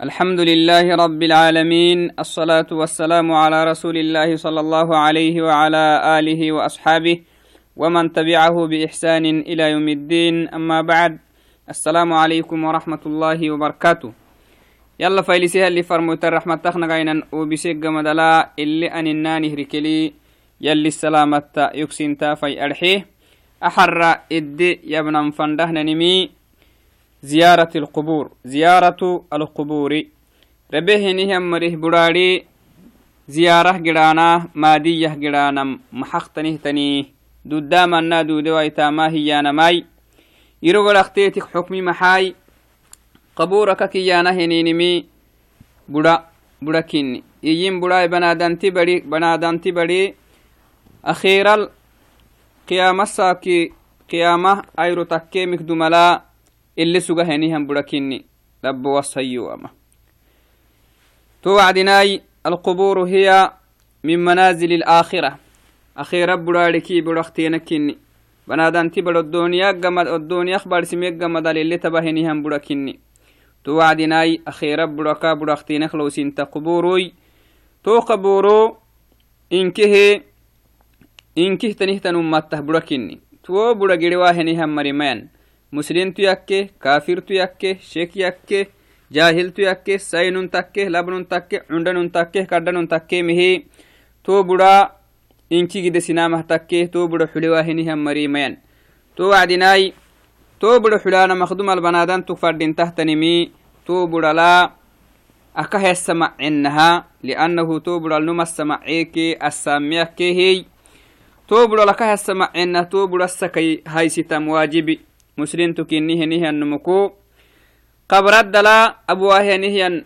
الحمد لله رب العالمين الصلاة والسلام على رسول الله صلى الله عليه وعلى آله وأصحابه ومن تبعه بإحسان إلى يوم الدين أما بعد السلام عليكم ورحمة الله وبركاته. يلا فايلسيها اللي فرموت الرحمة تخنقينا وبسيق مدلا اللي أن الناني ركلي يلي السلامة يكسين تافي أرحيه. أحر إدي يبنى فندهنا نمي زيارة القبور. زيارة القبور. ربه مريه براري. زيارة جرانا مادية جرانا محقتنه تنيه دودام النادو دويتا ما هي نماي. يرغل أختيتك حكمي محاي. قبورك كيانا هنينمي بڑا بڑا كيني يجين بڑا بنادنتي بري بنادنتي بري أخيرا قيامة ساكي قيامة أيرو تكي مكدوملا اللي سوغا هنيهم بركيني لب وصيو أما توعدناي القبور هي من منازل الآخرة. أخيرا براركي برختينكيني بنادان تبر الدنيا قمد الدنيا أخبار سميك قمد اللي تبهنيهم بركيني توعدناي أخيرا بركا برختينك لو سنت قبوروي. تو قبورو إنكه إنكه تنهتن أمته بركيني تو برقري واهنيهم مريمان muslimtu yakke kafirtu yakke shek yakke jahiltu yakke saynun takke labnun takke cundanun takke kadhanun takke mihi to budha inki gide sinamah takke to budha xulewahinihan marimayan to wacdinai to budha xulana makdumal banadantuk fadintahtanimi to budhala aka hessamacenaha liannahu to budhal numasamaceeke assamiyakkehiy to budhal aka hessamacena to budhasakai haysitam waajibi مسلم تكيني هنيهن نمكو قبرت دلا أبواه نهيان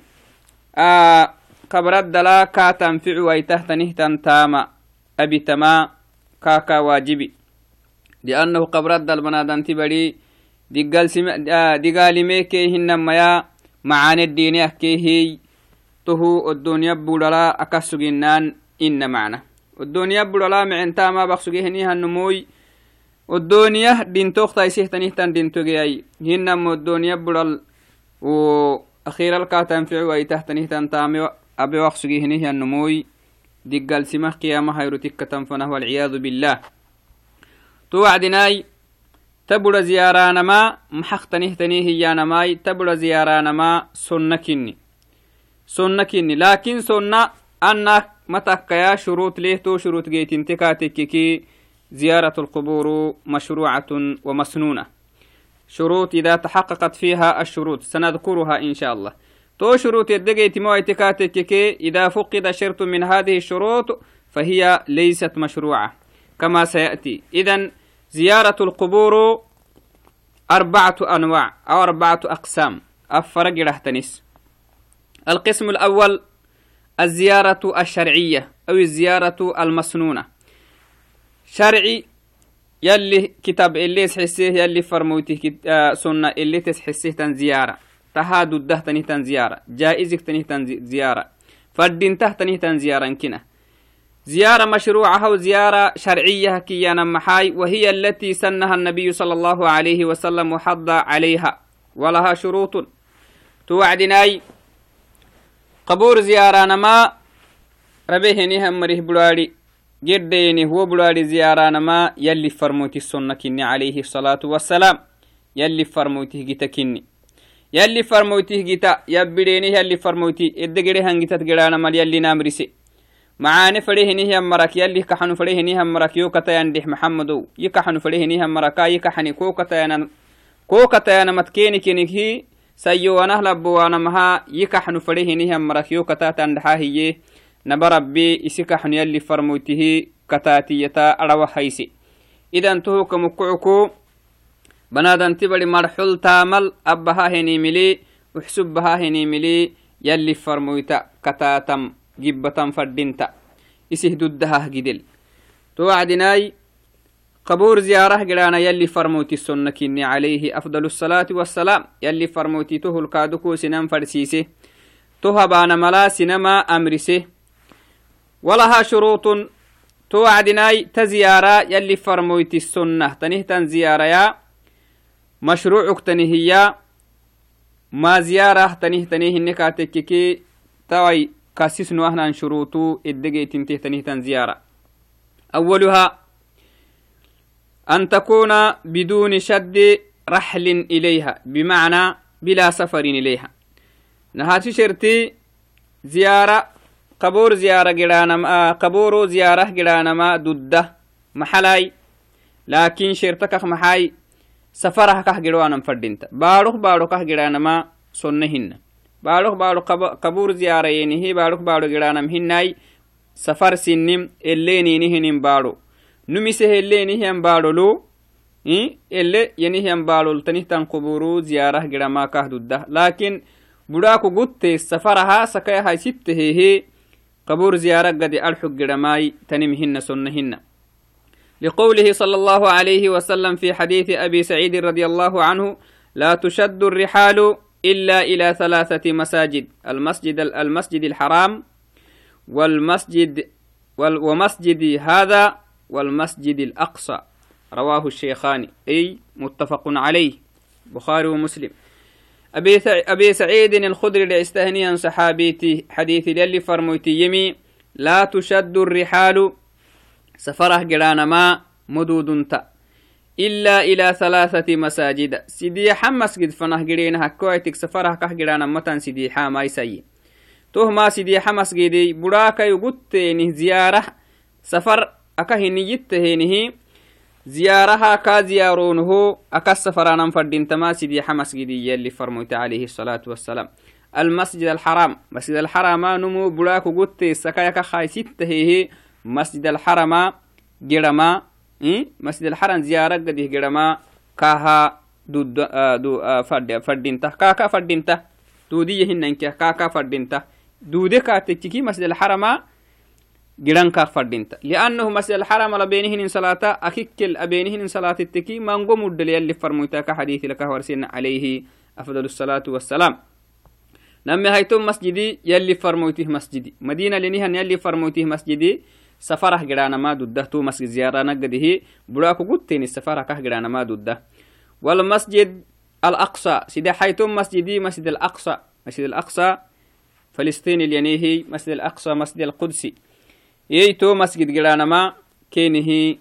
آه قبرت دلا كا تنفع ويتهت نهتن تاما أبي تما كاكا واجبي. لأنه قبرت دل بنادن تبري دقال ميكي هنما معاني الدين أكيهي تهو الدنيا بولا أكسجنان إن معنا. الدنيا بولا معن تاما بخسجهني هنموي. الدنيا دين توختا يسيحتني تن دين توغياي هنم الدنيا بدل و أخيرا الكاتم في عوي تحتني تن تامي أبي وخسجي هنيه النموي دقال سمه قيامة هيرو تكة تنفنه والعياذ بالله توعدناي تبر زيارانا ما محختنه تنيه يانا ماي تبر زيارانا ما سنكني سنكني لكن سنة أنك متى شروط ليه تو شروط جيتين تكاتككي زيارة القبور مشروعة ومسنونة. شروط إذا تحققت فيها الشروط سنذكرها إن شاء الله. تو شروط الدقيت مويتكاتك إذا فقد شرط من هذه الشروط فهي ليست مشروعة. كما سيأتي. إذا زيارة القبور أربعة أنواع أو أربعة أقسام. أفرق رهتنس القسم الأول الزيارة الشرعية أو الزيارة المسنونة. شرعي يلي كتاب اللي تحسيه يلي فرموتي آه سنة اللي تحسيه تنزيارة تهادو الده تنه تنزيارة جائزك تنه تنزيارة فردين تحتنه تنزيارة كنا زيارة مشروعة أو زيارة شرعية كيانا محاي وهي التي سنها النبي صلى الله عليه وسلم وحض عليها. ولها شروط. توعدناي. قبور زيارة نما. ربيه نهم مريه بلاري جديني هو بلاد زيارة ما يلي فرموتي السنة كني عليه الصلاة والسلام. يلي فرموتي جيتا كني. يلي فرموتي جيتا. يبديني يلي فرموتي. إدقري هنجتا تقرانا مال يلي نامرسي معاني فريه نيه مرك يلي كحنو فريه نيه مرك يو كتا يندح محمدو. يكحنو فريه نيه مركا يكحني كو كتا ينا كو كتا ينا متكيني كيني هي سيو وأنا لبو وأنا مها يكحنو فريه نيه مرك يو كتا تندحا هي naba rabbi isi kaxnu yalli farmoytihi kataatiyata arawa haysi idan tohuka mukucuku banadanti bari marxul taamal abbaha henimili uxsubbaha henimili yalli farmoyta kataatam gibbatan fadhinta isih duddahah gidel to wacdinaai قبور زيارة قرانا يلي فرموتي السنة كني عليه أفضل الصلاة والسلام يلي فرموتي تهو الكادوكو سنم فرسيسي تهبان ملا سنما أمرسي ولها شروط توعدناي تزيارة يلي فرمويت السنة. تنهتن زيارة يا. مشروعك تنهيا ما زيارة تنيه تنيه إنك تككي توي كاسسنو أهنا شروطو إدقي تنتيه تنيه تن زيارة. أولها أن تكون بدون شد رحل إليها بمعنى بلا سفر إليها. نهاتي شرتي زيارة قبور زيارة جرانما قبور زيارة جرانما ضده محلاي. لكن شرتك محاي سفرها كه جروانا فردينتا باروخ باروخ كه جرانما سنهن باروخ باروخ قبور زيارة ينهي باروخ باروخ جرانم هناي. سفر سنم الليني نهنم بارو. نمسه الليني هم بارو لو ele yenihian baaloltanihtan quburu ziyarah girama kah dudda lakin budaaku gutte safaraha sakayahay sittehehe قبور زيارة قد ألحق جرماي تنمهن سنهن. لقوله صلى الله عليه وسلم في حديث أبي سعيد رضي الله عنه لا تشد الرحال إلا إلى ثلاثة مساجد المسجد المسجد الحرام والمسجد ومسجد هذا والمسجد الأقصى. رواه الشيخان. أي متفق عليه. بخاري ومسلم. أبي, أبي سعيد الخدري لإستهنيا صحابيتي. حديث للي فرميتي يمي لا تشد الرحال. سفرة جرانا ما مدود تا إلا إلى ثلاثة مساجد. سيدي حمس قد فنه جرينها كويتك سفرة كه جرانا متن سيدي حاما يسي توه ما سيدي حمس قدي براكا يقوت زيارة. سفر أكهني يتهينه زيارها كا زيارونه أكس فرانا فردين تماسي حمس جدي اللي فرموت عليه الصلاة والسلام. المسجد الحرام. مسجد الحرام نمو بلاك قلت سكايك خاي ستة هي مسجد الحرام جرما إيه؟ مسجد الحرام زيارة قد جرما كاها دو دو فرد فردينته كاكا فردينته دودية هننك. كاكا فردينته دودي كاتتكي مسجد الحرام جران كاف فردينتا لأنه مسجد الحرام لبينهن صلاة أكيكل أبينهن صلاة التكي من قم الدليل اللي فرموتا كحديث لك ورسين عليه أفضل الصلاة والسلام. نمي هيتم مسجدي يلي فرموته مسجدي. مدينة لنيهن يلي فرموته مسجدي. سفره جرانا ما دودة. تو مسجد زيارة نقده. براكو قلتين السفره كه جرانا ما دودة. والمسجد الأقصى. سيدي حيتم مسجدي مسجد الأقصى. مسجد الأقصى فلسطين الينيهي مسجد الأقصى مسجد القدسي. Yey to masjid giranama kenihi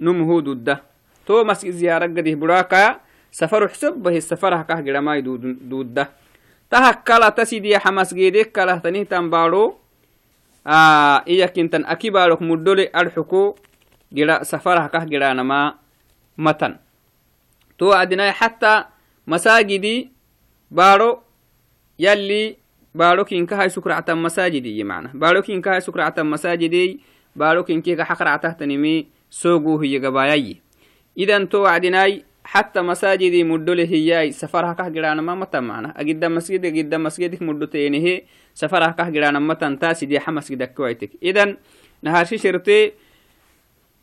numhu dudda to masjid ziyara gadih buraka safaru xsobbahi safarah kah giramai dudda tahakkala tasidiyaha masgidek kalah tanihtan baaro iyakintan aki baarok muddole adxuko gira safarah kah giranama matan. To adinai hatta masagidi baaro yalli baaro kinkahay sukractan masaajidiyi mana. Baaro kinkahay sukractan masaajidiy baaro kinkiga xaqractahtanimi idan to wacdinaay xatta masaajidii muddhole hiyay safarahakah giraanamamatan mana. Agidda masgid agidda masgidik muddhoteenehe safarahakah giraanamatan taasidiyaxa masgidakkawaitek idan naharshi sherte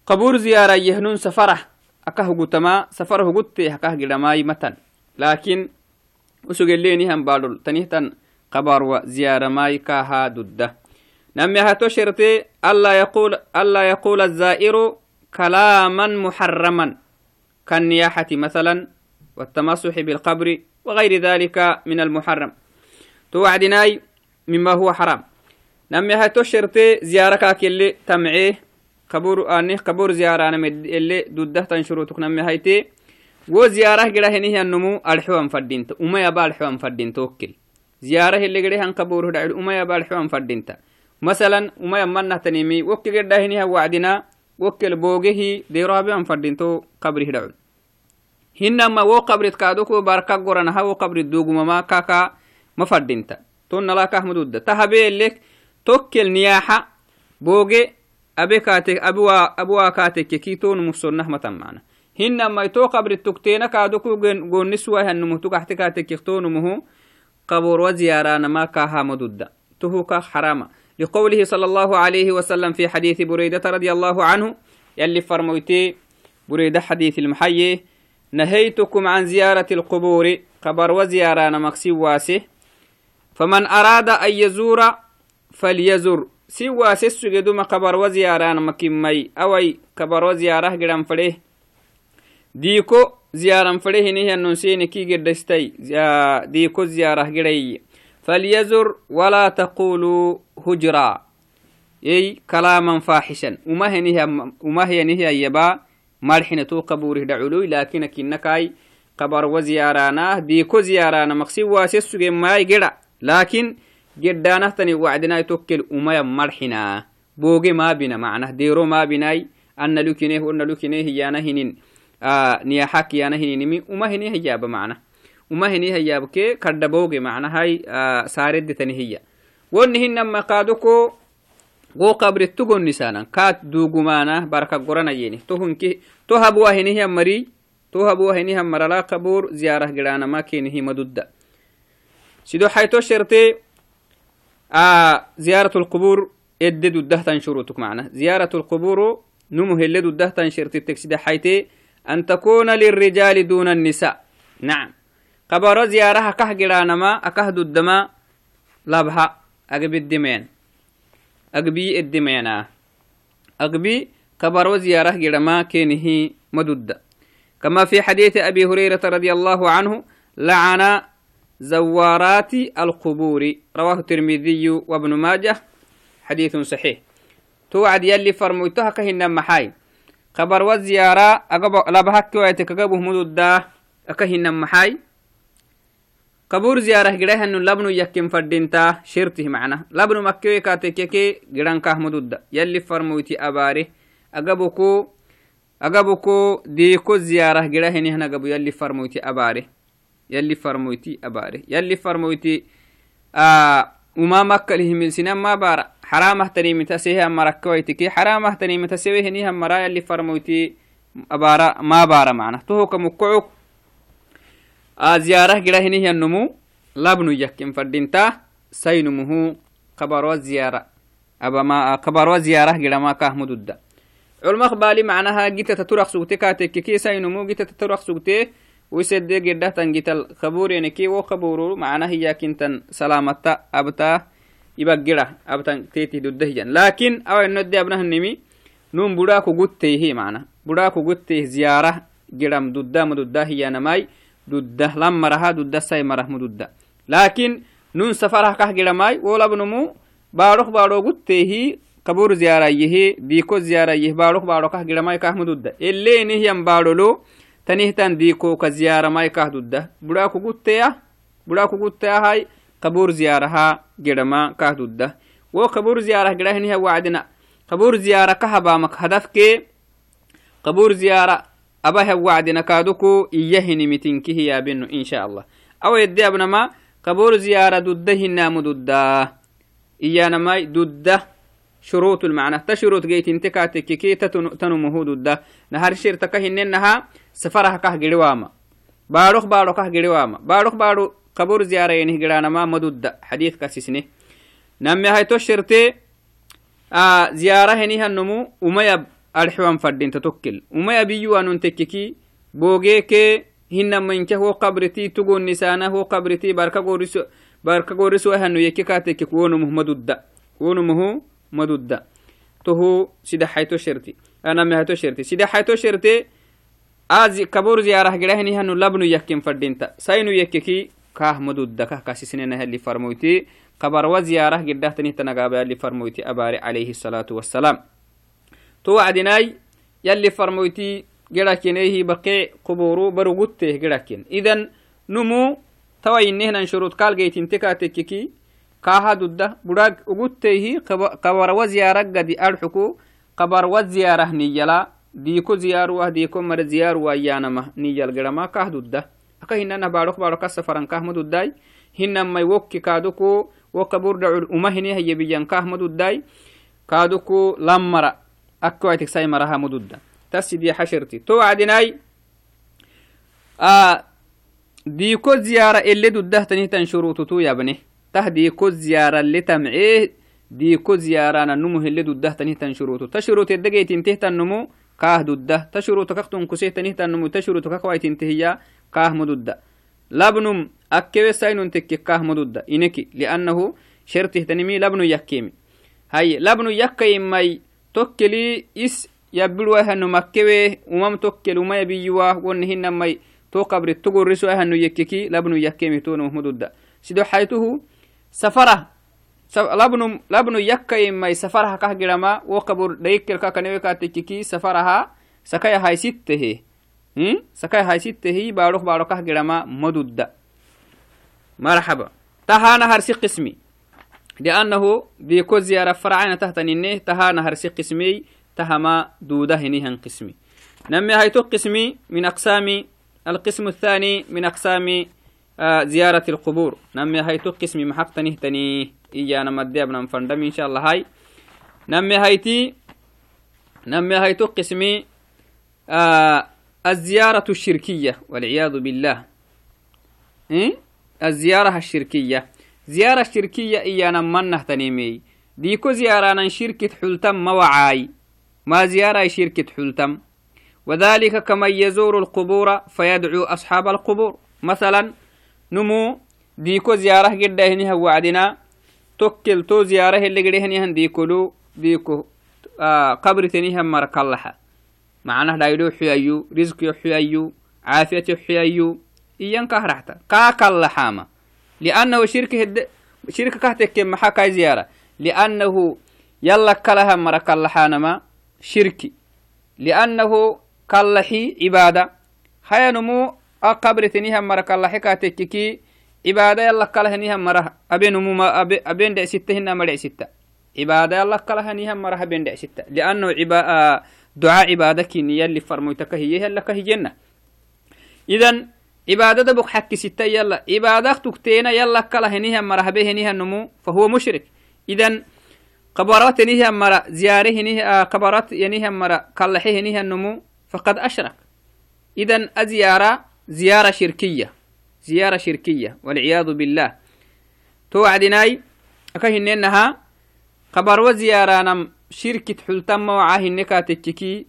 qabuur ziyaara yehnun safarah aka hugutama safar huguttee hakah gidhamaayi matan. Laakin usugeleenihan baadhol tanihtan قبر وزيارة مايكاها ضده نمي هاتو شرطي ألا يقول ألا يقول الزائر كلاما محرما. كالنياحة مثلا والتمسح بالقبر وغير ذلك من المحرم. توعدناي مما هو حرام. نمي هاتو زيارة اللي تمعيه قبور آنه قبور زيارة أنا اللي ضده تنشروتك نمي هايتي. وزيارة قرا هنيه النمو الحوام فردينت وما يبال الحوام فردينت توكل ziyaara hiligede hanqaburuhudhacid umaya balxuan fadhinta masalan umaya manahtanimi wokkigedhahiniha wacdina wokkel boogehi derohabean fadhinto qabri hidhacud hinama wo qabrit kaadoko barka goranaha wo qabrit dugumama kaka ma fadhinta tonnalakahmadudda tahabeelek tokkel niyaaxa booge abe kaate abuwaa kaatekke kitonumussonnahmatanmana hinamai to qabrit tukteena kaadoko goonnisuwaihanumuhtugaxte kaatekkek tonumoho قبور وزيارة ما كاها مدودة تهوكا حراما لقوله صلى الله عليه وسلم في حديث بريدة رضي الله عنه يلي فرمويتي بريدة حديث المحيي نهيتكم عن زيارة القبور قبر وزيارة مكسي واسه. فمن أراد أن يزور فليزور سوى سسجدو ما قبر وزيارة مكيمي أوي قبر وزيارة قرام فليه. ديكو زيارة أنه سيني كي قدستي ديكو زيارة قري. فليزر ولا تقولوا هجرا. أي كلاما فاحشا. وما هي نهي وما هي نهي يبا مرحنة قبوره دعولوي لكن كنكاي قبر وزيارانا. ديكو زيارانا مقصي واسيسو ماي قرا. لكن قدانه تني وعدنا توكل وما مرحنا بوغي ما بنا معناه. ديرو ما بناي أن لكنيه وأن لكنيه يانا هنين هني هجاب معناه وما هني هجاب كي كردبوغي معناه هاي آه سارد تني هي. ونهن ما قادوكو go qabri tugonnisanan kaat dugumana baraka gorana yeni to habuwa hinihiyan mari to habuwa hinihan marala qabur ziyarah gidanama kenihi madudda sido hayto sherte زيارة القبور ادد الدهتن شروطك معنا. زيارة القبور نمو هلد الدهتن شرط التكسيد حيتي. أن تكون للرجال دون النساء. نعم. قبر زيارة كه جرانما أكهد الدماء لبها أقبي الدمين. أقبي الدمينا. أقبي قبر زيارة جرما كينه مدد كما في حديث أبي هريرة رضي الله عنه لعن زوارات القبور. رواه الترمذي وابن ماجه. حديث صحيح. توعد يلي فرمويتها كهن محاي خبر والزيارة أقب لبهك ويتك أقبه مدودة أكهن محاي. قبور زيارة قريه أنه لبنو يكين فردينتا شرته معنا. لبنو مكوي كاتكيكي قران كاه مدودة يلي فرمويتي أباري. أقبكو أقبكو ديكو زيارة قريه نهنا قبو. يلي فرمويتي أباري. يلي فرمويتي أباري. يلي فرمويتي آه وما مكة لهم سنان ما بارا. حرامه تنيمتا سيه أما ركويتك. حرامه تنيمتا سيه هنيها مرايا اللي فرمويتي أبارا ما بارا معنا. تهو كمكعوك آه زيارة قرا هنيها النمو. لابنو يكين فردينتا سينمه قبروا زيارة. أبا ما قبروا زيارة قرأ ما كاه مدودة علماء بالي معناها جيت تترخ سوتي كاتك كي سينمو جيت تترخ سوتي يبقى أبتا تيتي دده لكن أو إنه دي أبنه النمي نوم براكو قلته هي معنا براكو قلته زيارة جرام دده مدده هي نماي دده لما رها دده ساي مره مدده لكن نون سفرها كه جراماي ولا بنمو باروخ بارو قلته هي قبور زيارة يه ديكو زيارة يه باروخ بارو كه جراماي كه مدده اللي نهيم بارولو tanihtan diikoka ziyaramai kahdudda budaa kugutteya budaa kugutteyahay qabur ziyaraha gedhama kahdudda wo qabur ziyarah gedhahiniha wacdina qabur ziyara kahabamak hadafke qabur ziyara abaha wacdina kaaduku iyahinimitinkihi yaabinu insha allah awa yedde abnama qabur ziyara dudda hinamu dudda iyanamai dudda شروط المعنى تشروط جيت انت كاتك كي تنمه دودة نهار شير تكهننها سفرها كه جرواما باروخ بارو كه جرواما باروخ بارو قبور زيارة ينه جرانا ما مدودة. حديث كاسسني نمي هاي تشرتي آه زيارة هنيها النمو وما ألحوان فردين تتوكل. وما يبيو أن تككي بوغيك هن منك هو قبرتي تقول نسانا هو قبرتي باركا قورسو باركا قورسو هنو يكي كاتك ونمه مدودة. ونمه مدودة. تهو سيدا حيتو شرتي أنا مهتو شرتي سيدا حيتو شرتي آز كبور زيارة جرهني هنو لبنو يكين فردينتا ساينو يككي كاه مدودة كاه كاسسنين اللي فرمويتي. قبر وزيارة قدهتني تنقابا اللي فرمويتي أباري عليه الصلاة والسلام. تو وعدناي يلي فرمويتي جراكين إيه بقي قبورو برغوته جراكين إذن نمو توي إنهنا شروط قال جيت انتكاتككي. كاها دودة براق أقوتيه قبر وزيارة قد أرحكو. قبر وزيارة نيلا ديكو زيارة ديكو مر زيارة أيانما نيجل قرما كاه دودة. باروك باروك السفران كاه مدوداي هنا ما يوكي كادوكو وقبور دعو الأمهني هي بيان كاه مدوداي كادوكو لمرا أكو عتك ساي مرها مدودة تسيدي حشرتي تو عدناي آه ديكو زيارة اللي دودة تنهتن شروطو يا بني تح ديكو زيارة اللي تمعيه ديكو زيارة نمو اللي دوده تنه تنشروتو تشروت الدقيت انته تنمو كاه دوده تشروت كختن كسيه تنه تنمو تشروت كقوايت انتهيا كاه مدوده لبنم أكوي ساينون تكي كاه مدوده إنكي لأنه شرطه تنمي لبن يكيمي هاي لبن يكيم ماي توكلي إس yabbirwa ahanu makkewe umam tokkel uma yabiyuwa wonni hinamai to qabri tugurriso ahanu yekkeki labnu yakkemi tonu muhmududda sido xaytuhu safara labnu labnu yakkaimai safaraha kah girama wo qabur dhayikkelka kanewe katekkeki safaraha sakaya haysittehe sakaya haysittehi baadho baadho kah girama madudda marxaba tahana harsi qismi لأنه ديكو زيارة فرعين تحت ننه تهانا هرسي قسمي تهما دودة هنيهن قسمي. نمي هيتو قسمي من أقسام القسم الثاني من أقسام آه زيارة القبور. نمي هيتو قسمي محق تنهتني إيانا مدي أبنا مفندم إن شاء الله هاي. نمي هيتي نمي هيتو قسمي آه الزيارة الشركية والعياذ بالله. إيه؟ الزيارة الشركية. زيارة الشركية إيانا منه تنيمي ديكو زيارانا شركة حلتم موعاي ما زيارة شركة حلتم. وذلك كمن يزور القبور فيدعو أصحاب القبور. مثلا نمو ديكو زيارة قد هنيها وعدنا توكل تو زيارة اللي قد هنيها ديكولو ديكو آه قبر تنيها مرك macnah dhaydo xuyayu risqi xuyayu caafiyati xuyayu iyanka haraxta kaa kallaxaama. Liannahu shirki hede shirka kah maxaa kai ziyara liannahu yalla kalaha mara kallaxaanama shirki. Liannahu kallaxi cibaada hayanumu a qabretenihan mara kallaxe kaa cibaada yalla kalahanihan mara abenumuma aben dhecsitta hina cibaada yalla kalahanihan mara haben dhecsitta liannahu cibaa دعاء عبادة كي يلي فرموتك هي كهي جنة. إذن عبادة بك حكي ستة يلا. عبادة تكتينا يلا كلا هنيها مرحبا هنيها النمو فهو مشرك. إذن قبرات هنيها مرة زيارة هنيها قبرات ينيها مرة كلحي هنيها النمو فقد أشرك. إذن الزيارة زيارة شركية. زيارة شركية والعياذ بالله. توعدناي أكهننها قبر وزيارة نم شركة حلتم وعاه النكاتككي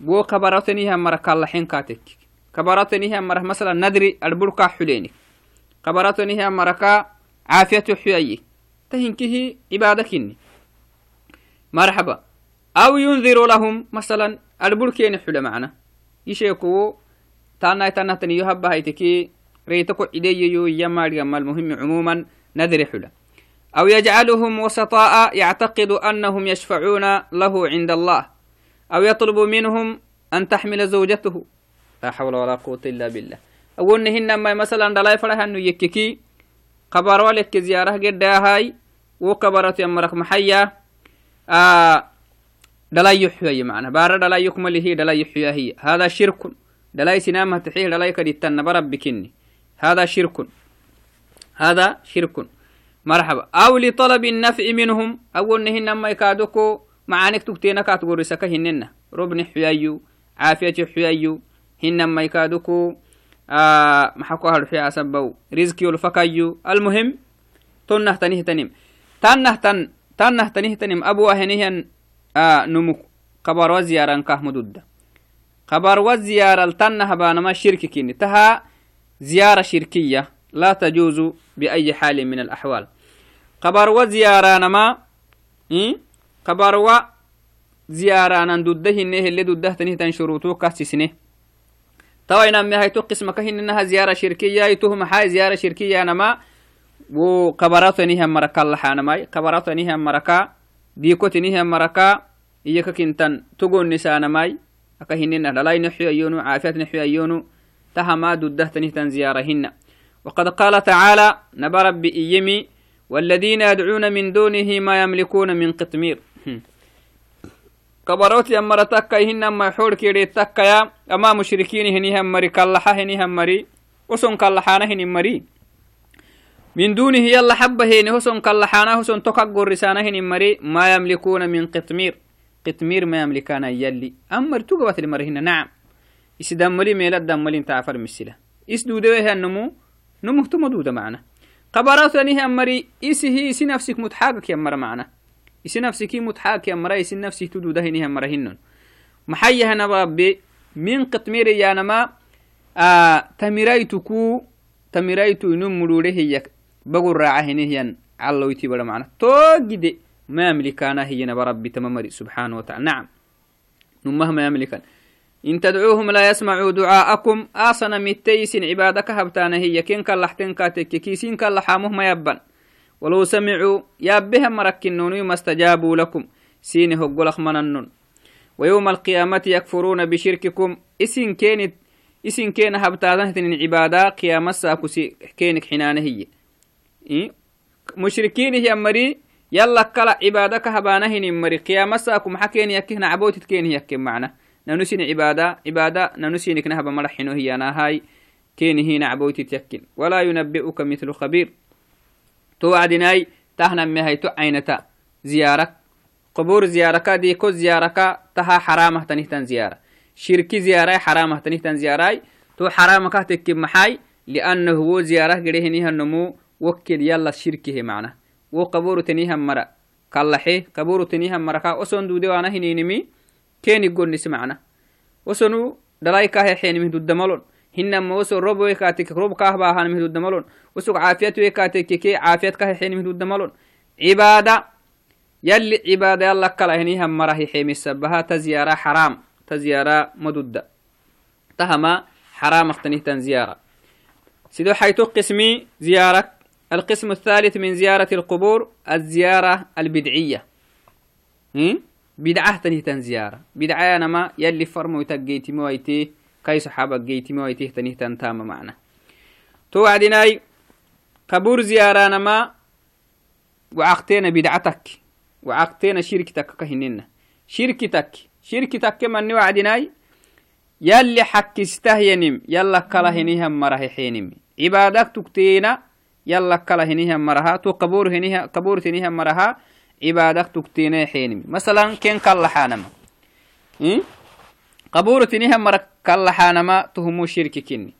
بو قبرات هنيها مرة كلحين كاتككي كبرتني هي مرة مثلا ندري البركة حليني. كبرتني هي مرة عافية حيي. تهنكه عبادكني مرحبا. أو ينذر لهم مثلا البركين حل معنا. يشيكو تانا تانا تني يهب هايتكي ريتكو إلي يو يما المهم عموما نذر حلا أو يجعلهم وسطاء يعتقد أنهم يشفعون له عند الله أو يطلب منهم أن تحمل زوجته. لا حول ولا قوة إلا بالله. أقول هن ما مثلا دلاي فرها إنه يككي قبر ولك زيارة قد هاي وكبرت يمرك محيا. آه دلاي يحيى معنا. بار دلاي يكمل هي دلاي يحيى هي. هذا شرك. دلاي سنامها تحيه دلاي كديتن برب بكني هذا شرك. هذا شرك. مرحبا. أو لطلب النفع منهم. أو أنهن ما يكادوكو. معانك تكتينا كاتقول رسكا هننا ربن حيايو. عافية حيايو. هن ما يكادوكو. آه محقوها الحياة سبو رزكي الفكايو المهم تنه تنه تنم. تنه تن تنه تنه تنم. أبو هنه آه نمو قبر وزيارا كهمدود قبر وزيارا التنه بانما شرككين تها زيارة شركية. لا تجوز بأي حال من الأحوال. قبروا زيارانما إيه؟ قبروا زيارانا دده إنه اللي دده تنه تنشروتو كاسسنه توا ينمي هاي تقسم كهن إنها زيارة شركية يتهم هاي زيارة شركية نما وقبرات نيها مركا الله نماي قبرات نيها مركا ديكوت نيها مركا إياك كنتن تقول نساء نماي أكهننا لا نحيا يونو عافية نحيا يونو. تهما دده تنهتن زيارهن وقد قال تعالى نبرب بإيمي والذين يدعون من دونه ما يملكون من قطمير. كبروت يمر تكا هن ما حول كيري تكا يا. أما مشركين هني هم مري كاللحا هني هم مري وسن كاللحانا هني مري. من دونه يلا حبة هني هسن كاللحانا هسن تكا قرسانا هني مري ما يملكون من قطمير. قطمير ما يملكانا يلي. أمر توقبت المري هنا نعم. إس دملي ميلا دملي تعفر مسلا إس دودوه النمو نمو تمدود معنا قبرات هني هم مري إس هي إس نفسك متحقق يمر معنا isi nafsiki mutxaaki amara isi nafsi tududahinihan marahinon maxayahana rabbe min qitmire yanama tamiraytuku tamiraytu inu murure hiya bagu raaca hinihyan calloyti bara macna togide ma amlikana hiyanaba rabbi tamamari subxaana wataala nacam نمهما يملكا إن تدعوهم لا يسمعوا دعاءكم آصنا متيس عبادك هبتانا هي كين كاللحتين كاتك كيسين كاللحامهم يبن ولو سمعوا يابهم مركنون ما استجابوا لكم. سيني هقلخ مننن. ويوم القيامة يكفرون بشرككم. إسن كينت إسن كين هبتانا عبادة قيامة ساكسي كينك حنانة هي. إيه؟ مشركين هي مري يلا كلا عبادك هبانهن مري. قيامة ساكم حكين يكهن عبوتت كين يكين معنا. ننسين عبادة عبادة ننسين كنها بمرحنه هي أنا هاي كين هنا عبوتت يكين ولا ينبئك مثل خبير. توعدناي تهنا مهي تعينتا زيارة. قبور زيارة دي كو زيارة تها حرامة تنهتن زيارة. شركي زيارة حرامة تنهتن زيارة تو حرامة كهتك محاي لأنه هو زيارة قريهنها النمو. وكل يلا شركه معنا. كين يقول نسمعنا وسنو دلاي كاه حين من دود ملون هنما وسو رب ويكاتك رب كاه باهان من دود ملون وسو عافية ويكاتك كي عافية كاه حين من دود ملون عبادة. يلي عبادة يلا كلا هنيها مرة حيم السبها تزيارة حرام تزيارة مدودة. تهما حرام اختنيه تنزيارة. سيدو حيث قسمي زيارة. القسم الثالث من زيارة القبور الزيارة البدعية. بدعة تنهتن زيارة بدعة أنا يلي فرمو يتقيتي مويتي كاي صحابة قيتي مويتي تنهتن تام معنا. توعدناي قبور زيارة نما وعقتين بدعتك وعقتين شركتك كهننا شركتك شركتك من وعدناي يلي حكستهينم يلا كلا هنيهم مرح حينم. عبادك تكتينا يلا كلا هنيها مرها تو قبور عبادك تكتينا حينم مثلا كين كلا حانما؟ إيه؟ قبور تنيها مرك كلا حانما تهمو شرك كني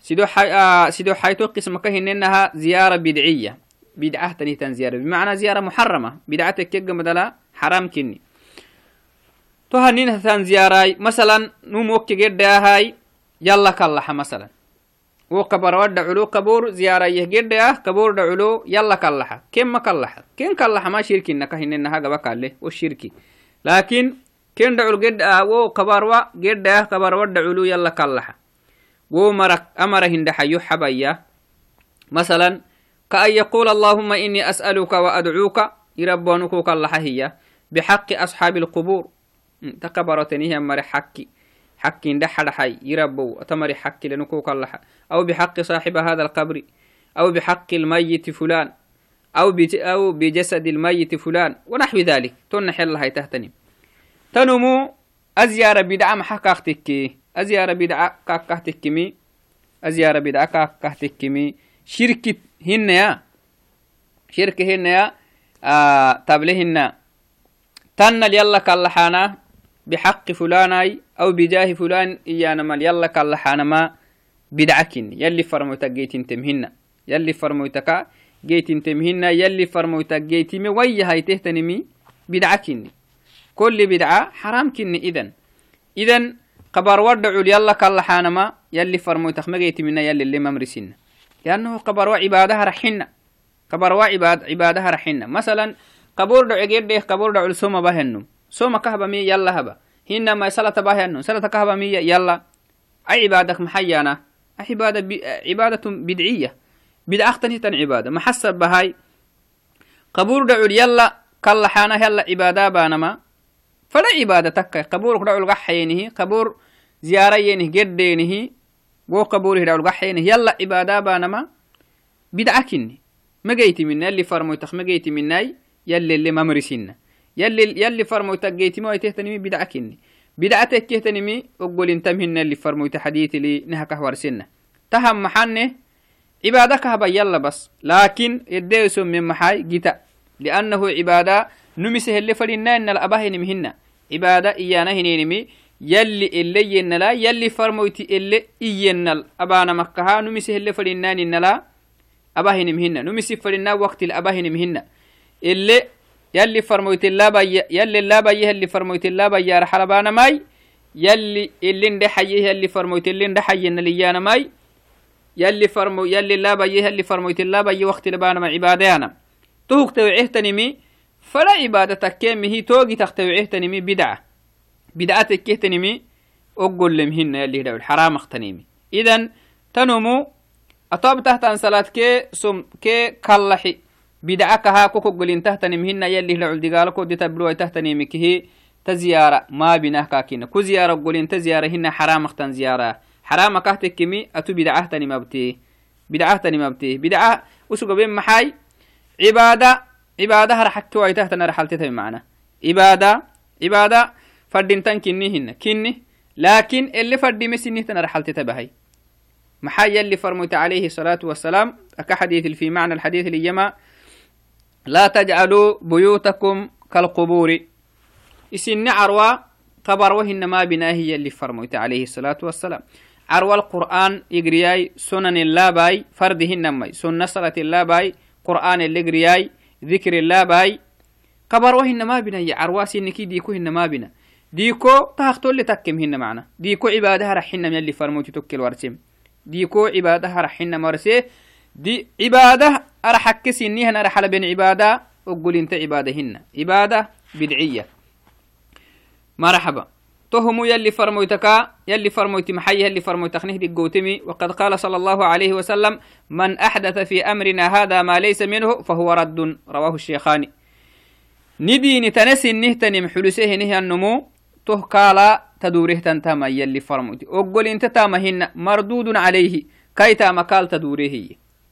سيدو حي آه سيدو حيتو قسمك هننها زيارة بدعية. بدعة تنيتان زيارة. بمعنى زيارة محرمة. بدعتك كيك مدلا حرام كني تو هنين زيارة. مثلا نموك جد هاي يلا كلا مثلا. وكبر ود علو كبور زيارة يهجد يا كبور ود علو يلا كلها كم كلها كم كلها ما شرك إنك هنا إنها جبك عليه وشرك لكن كم دعو جد آه، أو كبر و جد يا كبر ود علو يلا كلها ومرك أمره إن دحيو حبايا. مثلا كأي يقول اللهم إني أسألك وأدعوك يربونك الله هي. بحق أصحاب القبور. تكبرتني هي مر حكي دحر حي يربو أتمر حكي لنكوك الله. أو بحق صاحب هذا القبر أو بحق الميت فلان أو أو بجسد الميت فلان ونحو ذلك. تنحي الله تهتني. تنمو أزيار بدعة محكاختك أزيار بدعة كاكاختكمي أزيار بدعة كاكاختكمي شركة هن يا. شركة هن يا. آه تبلهن تنل يلا كالحانا. بحق فلان أو بجاه فلان إيانا مال. يلا كالله حانما بدعكن يلي فرموتك جيتين تمهن. يلي فرموتك جيتين تمهن. يلي فرموتك جيتين وي هاي تهتنمي بدعكن كل بدعة حرام كن إذن. إذن قبر ودعوا يلا كالله حانما. يلي فرموتك ما جيتي منا يلي اللي ممرسين لأنه قبر وعبادها رحنا قبر وعباد عبادها رحنا مثلا قبور دعو قبور دعو السوم بهنم. سوم كهبا مي يلا هبا hinama salata bahyanno salata kahaba miya yalla a cibadak maxayana a cibada cibadatun bidciya bidcaktanhitan cibada maxasab bahay qabur dhacul yalla kallaxana yalla cibada banama fala cibada takkai qaburk dhacul gaxaynihi qabur ziyarayenih geddenihi go qaburih dhacul gaxaynih yalla cibada banama bidca kinni magayti mina yalli farmoytak magayti minai yalli le mamrisinna يلي يلي فرمو تجيتي ما يتهتنمي بدعكني بدعتك كهتنمي أقول انتمهن اللي فرمو تحديث لي نهك سنة. تهم محنة عبادك هبا يلا بس. لكن يديس من محاي جتا لأنه عبادة نمسه اللي فرنا إن الأباه نمهن عبادة إيانا هنينمي يلي اللي ينلا يلي فرموتي اللي إينال أبانا مكها نمسه اللي فرنا إن لا أباه نمهن نمسي فرنا وقت الأباه نمهن اللي يلي فرمويت اللابا يلي اللابا اللي فرمويت اللابا يا رحلبانا ماي يلي اللي ندحيه يلي فرمويت اللي ندحيه نليانا ماي يلي فرمو يلي اللابا اللي فرمويت اللابا وقت لبانا ما عبادانا توك توعيه تنمي فلا عبادتك كم هي توقي تختوعيه تنمي بدعة. بدعتك كهتنمي أقول لهم هن يلي هدعو الحرام اختنيمي إذن تنمو أطاب تحت أن صلاة كي سم كي كالحي بدعك ها كوكو قلين تحت نمهن يلي هدعو الدقالكو دي تبلو تحت نمكه تزيارة ما بناه كاكينا كو زيارة قلين تزيارة هن حرام اختن زيارة حرام كهتك كمي أتو بدعه تني مبتيه بدعه تني مبتيه بدعه وسوق بين محاي عبادة عبادة رحكتو أي تحت نرحلتها معنا عبادة عبادة فردين كني هن كني لكن اللي فردي مسني لا تجعلوا بيوتكم كالقبور. إسن عروة قبر وهن ما بناهي اللي فرميت عليه الصلاة والسلام. عروة القرآن يقرياي سنن الله باي فردهن مي سنة صلاة الله باي قرآن اللي ذكر الله باي قبر وهن ما بنا عروة سنكي ديكو هن ما بنا. ديكو تاختو اللي تكم هن معنا. ديكو عبادها رحنا من اللي فرموت تكل ورسم ديكو عبادها رحنا مرسي. دي عبادة أرحك سنيهن أرحل بين عبادة. وقول إنت عبادهن عبادة بدعية. مرحبا. تهم يلي فرموتكا يلي فرموت محي يلي فرموت خنه دي قوتمي. وقد قال صلى الله عليه وسلم من أحدث في أمرنا هذا ما ليس منه فهو رد. رواه الشيخاني ندي تنسي نهتني محلسه نهي النمو. تو كالا تدوره تنتما يلي فرموتي. أقول إنت تامهن مردود عليه. كيتا مكال تدوره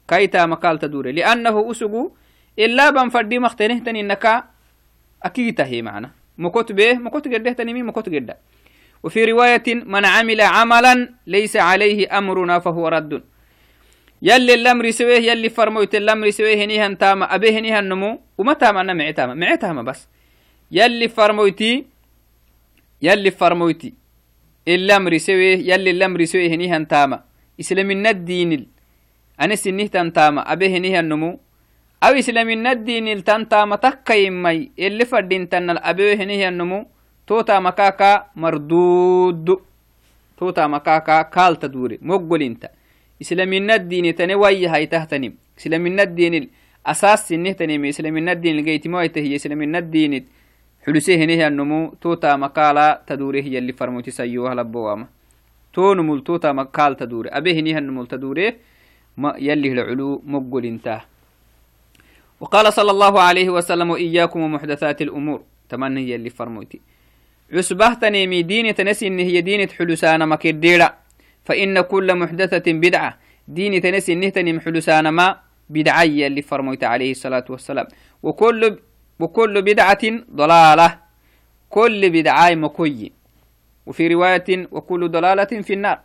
كيتا مكال تدوره لأنه أسقو إلا بنفردي مختنهتني إنك أكيد هي معنا. مكوت به مكوت قده تنمي مكوت قده وفي رواية من عمل عملا ليس عليه أمرنا فهو رد. يلي الأمر سويه يلي فرمويت الأمر سويه هنيها تاما أبيه هنيها النمو وما تاما أنا معي تاما معي تاما بس. يلي فرمويتي يلي فرمويتي الأمر سويه يلي الأمر سويه هنيها تاما. إسلام الدين أنا سنيه تاما أبيه هنيها النمو. أو إسلامين الدين التنتا متكا يمي اللي فردين تنال أبيه هنيه النمو. توتا مكاكا مردود. توتا مكاكا كال تدوري مقبل انت إسلامين الدين تنوي هاي تهتنم إسلامين الدين الأساس سنه تنم إسلامين الدين الجيت مويته هي إسلامين الدين حلسيه هنيه النمو. توتا مكالا تدوري هي اللي فرموتي سيوها لبوامة. تو نمول توتا مكال تدوري أبيه هنيه النمول تدوري. ما يلي العلو مقبل انتاه وقال صلى الله عليه وسلم إياكم ومحدثات الأمور. تمنى هي اللي فرموتي. عسبه تنيمي ديني تنسي إن هي دينة حلسان مكديرة فإن كل محدثة بدعة. ديني تنسي إنه تنم حلسان ما بدعية اللي فرموت عليه الصلاة والسلام. وكل وكل بدعة ضلالة. كل بدعة مكوي. وفي رواية وكل ضلالة في النار.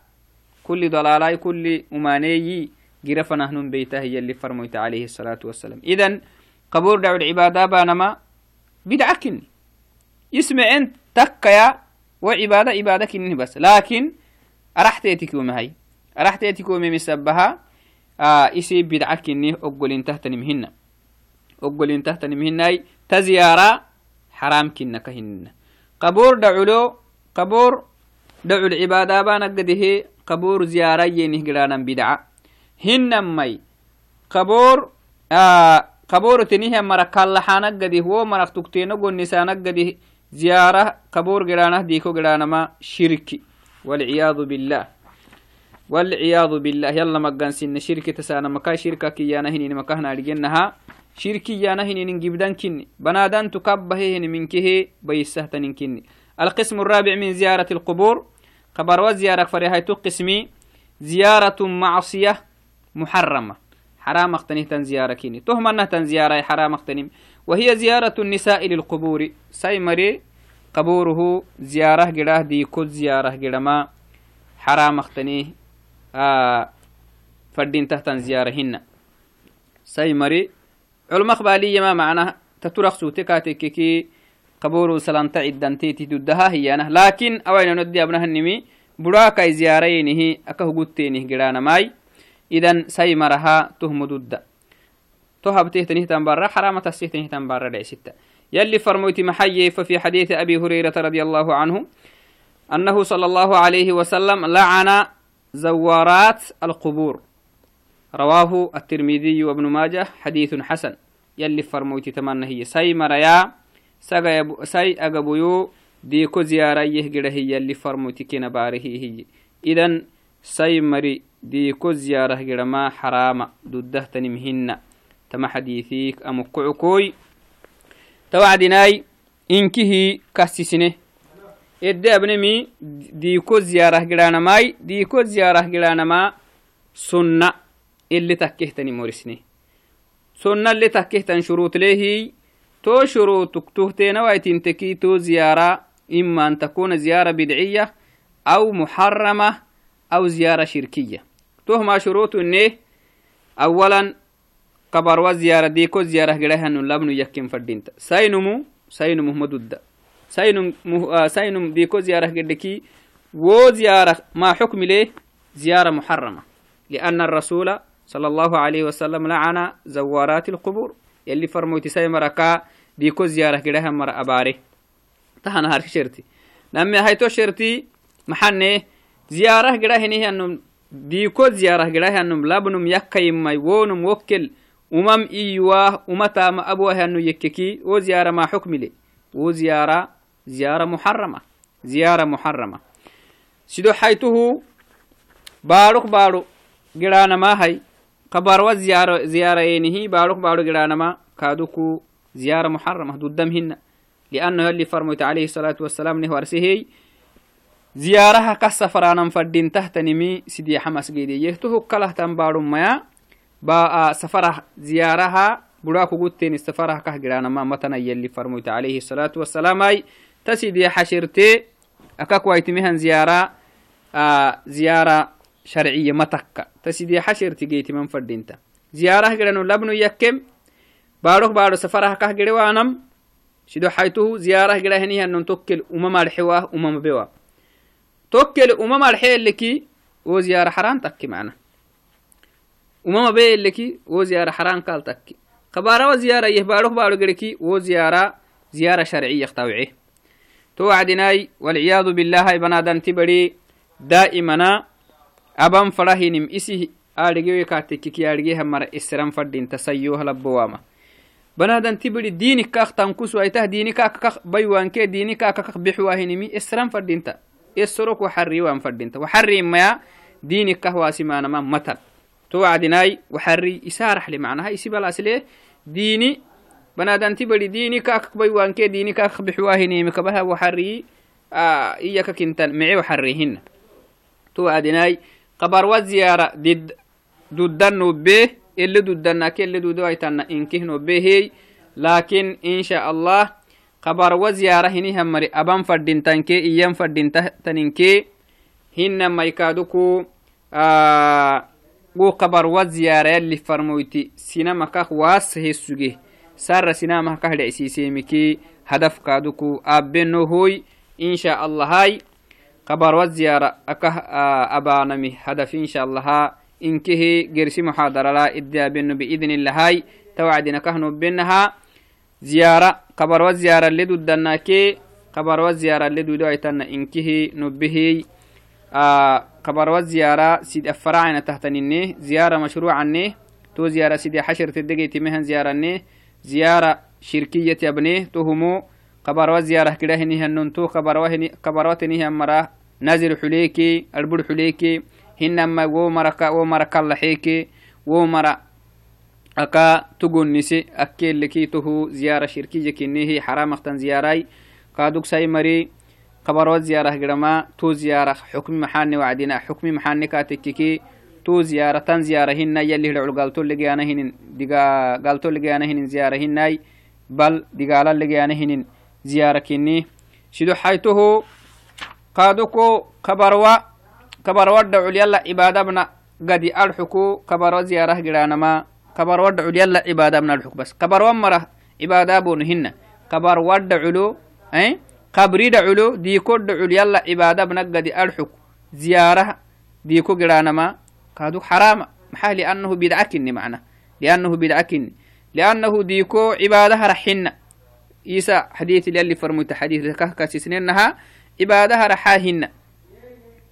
كل ضلالة كل أماني. جرف نهن بيته هي اللي فرميت عليه الصلاة والسلام. إذن قبور دعو العبادة بانما بدعكني يسمع انت تكيا وعبادة عبادة كني بس. لكن أرحتيتك هاي أرحتيتك مسبها آه إسي بدعكني أقول انت تنمهن أقول انت تنمهن تزيارة حرام كنا كهن قبور دعو قبور دعو العبادة بانا قده قبور زيارة ينه قرانا بدعة hinamai kaboor kaboorotinihi mara kallaxanaggadih wo marak tukteno gonnisanaggadih ziyaara kaboor geranah diiko geranama shirki walciyadu billah walciyadu billah yalla maggansine shirki tasana maka shirka kiyana hinini makahna adgenaha shirki yana hininin gibdan kinni banadantu kabbahehini minkehe bayisahtanin kinni القسم الرابع من زيارة القبور خبر وزيارة فريهاي قسمي زيارة معصية محرمة. حرام اختنه تنزيارة كيني تهم أنها تنزيارة حرام اختنم وهي زيارة النساء للقبور. سيمري قبوره زيارة قراه دي كل زيارة قرما حرام اختنيه آه فردين تحت زيارهن سيمري علماء قبالية ما معناه تترخ سوتكاتككي قبور سلامتا عدن تيتي ددها هي أنا لكن أوين ندي أبنها النمي براكا زيارينه أكه قدتينه قرانا ماي. إذن سيمرها تهم ضد تهب تهتنه تنبرا حرامة تسهتنه تنبرا لعستة يلي فرموت محيي ففي حديث أبي هريرة رضي الله عنه أنه صلى الله عليه وسلم لعن زوارات القبور. رواه الترمذي وابن ماجه حديث حسن. يلي فرموت تمنى هي سيمر يا سي أقبيو ديكو زيارة يهجر هي اللي فرموتي كنا باره هي. إذن سيمري ديكو زيارة هجر ما حرام دوده تنمهن تما حديثيك أمكعكوي. توعدناي إنكه كسسنه إدى أبنمي ديكو زيارة جرانماي ديكو زيارة جرانما سنة اللي تكهتني مورسني سنة اللي تكهتن شروط ليه تو شروطك تهتين ويتنتكي تو زيارة. إما أن تكون زيارة بدعية أو محرمة أو زيارة شركية. تهما شروط إنه أولا قبر وزيارة ديكو زيارة جريها لبن يكين فردينتا ساينمو ساينمو مدودة ساينم مه... ساينم ديكو زيارة جدكي و زيارة ما حكم ليه؟ زيارة محرمة. لأن الرسول صلى الله عليه وسلم لعن زوارات القبور. يلي فرموتي ساي مركا ديكو زيارة جريها مر أباري. تهنا هارك شرتي. نمي هايتو شرتي محنة زيارة جريها نهي أنم جريها أنم لابنم يكا يمي وونم وكل umam iyuwah umatama abuahanu yekkeki wo ziyara ma xukmile wo ziyara ziyara muharama ziyara muharama sido xaytuhu baaruk baaro giranamahay kabarwa enihi baaruk baaro giranama kaduku ziyara muharama dudam hina اللي فرمت عليه الصلاة والسلام نه زيارها كسفرانا فردين تحت نمي سيدي حماس قيدي. يهتهو كله تنبارو ميا. با سفرة زيارها براكو قلتين السفره كه جرانا متنا يلي فرموت عليه الصلاة والسلام. أي تسيدي حشرتي أكاك وايتمهن زيارة آه زيارة شرعية متكة. تسيدي حشرتي جيتي من فردينتا زيارة جرانو لبنو يكم. باروك بارو سفرة كه جروانم شدو حيته زيارة جرهني أن توكل أمم أمم توكل أمم الحي اللي وزيارة حرام تكي معنا beeleki wo ziyara haran kal takki kabarawa ziyara yehbaadhok baadho gereki wo ziyara ziyara sharciyak tawce to wacdinai walciyadu billahi banadanti bari daa'imana aban farahinim isi aadhigewe kaatekkiki aadhigeha mara isiran fadhinta sayyoha labbowama banadanti bari diini kaak tankusuaitah diini kaakakak baywanke diini kaakakak bixwahinimi isiran fadhinta esorok waxarriwan fadhinta waxarrimaya diini kah waasimanama matan توعدناي وحري إسارح لي معناها إسيبال أسليه ديني بنادنتي بدي ديني كاك بيوان كي ديني كاك بحواهني مكبها وحري آه إياك كنتن معي وحريهن توعدناي قبر وزيارة دد دودن نوبيه اللي دودنا كي اللي دودو ايتنا إنكه نوبيه لكن إن شاء الله قبر وزيارة هني همري أبان فردين تنكي إيام فردين تنكي هن ما يكادوكو آه wo kabar wa ziyara yalli farmoyti sinamakah waasahe suge sara sinamahkah dhecsiisemiki hadafkaaduku aabenohoy insha allahay kabar wa ziyara akah abaanami hadaf insha allaha inkehe gersi muxaadarala iddiabeno biidni illahay tawacdinakah nobenaha ziyara kabar wa ziyara leduddanake kabar wa ziyara ledudo aitanna inkehe nobehey قبر زيارة سيد أفرعنا تحتنينه زيارة مشروعا تو زيارة سيد حشر تدقيت مهن زيارة نه زيارة شركية يبنيه تهمو. قبر زيارة كده هني هنن تو. قبر وهني قبرات هني مرة نازل حليكي البر حليكي. هنما و مركا و مركا لحيكي. و مرا أكا تقول نسي أكيل لكي تهو زيارة شركية كنيه حرام اختن زياراي قادوك ساي مري قبرو زيارة قرما تو زيارة حكم محاني وعدنا حكم محاني كاتككي تو زيارة زيارة هنا يلي هلعو قالتو اللي جانا هنين دقا قالتو اللي جانا هنين زيارة هناي بل دقالا اللي جانا هنين زيارة كني شدو حيته قادوكو قبروا قبروا دعو يلا عبادة بنا قد أرحكو قبروا زيارة قرانا ما قبروا دعو يلا عبادة بنا الحك بس. قبروا مرة عبادة بونهن قبروا دعو أي؟ قبري دعلو ديكو دعل يلا عبادة بنقدي أرحك زيارة ديكو قرانما كادو حرام. محا لأنه بدعكني معنا. لأنه بدعكني لأنه ديكو عبادة رحنا إيسا حديث اللي فرموت حديث كهكا سنينها عبادة رحاهن.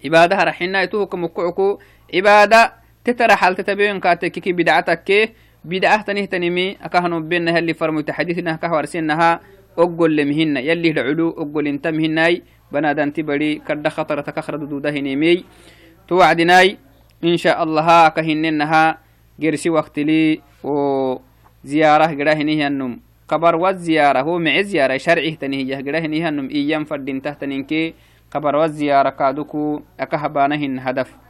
عبادة رحنا يتوه كمكعكو عبادة تترحل تتبين كاتك بدعتك بدعة تنه تنمي أكهنو بينها اللي فرموت حديثنا كهوارسينها أقول لمهن. يلي العلو أقول انت مهناي بنادان تبري كد خطر تكخر دوده نيمي توعدناي إن شاء الله كهننها. جرسي وقت لي وزيارة قراهنه النم قبر والزيارة هو مع زيارة شرعه تنهيه قراهنه النم إيام فردين تحتنينكي قبر والزيارة كادوكو أكهبانهن هدف.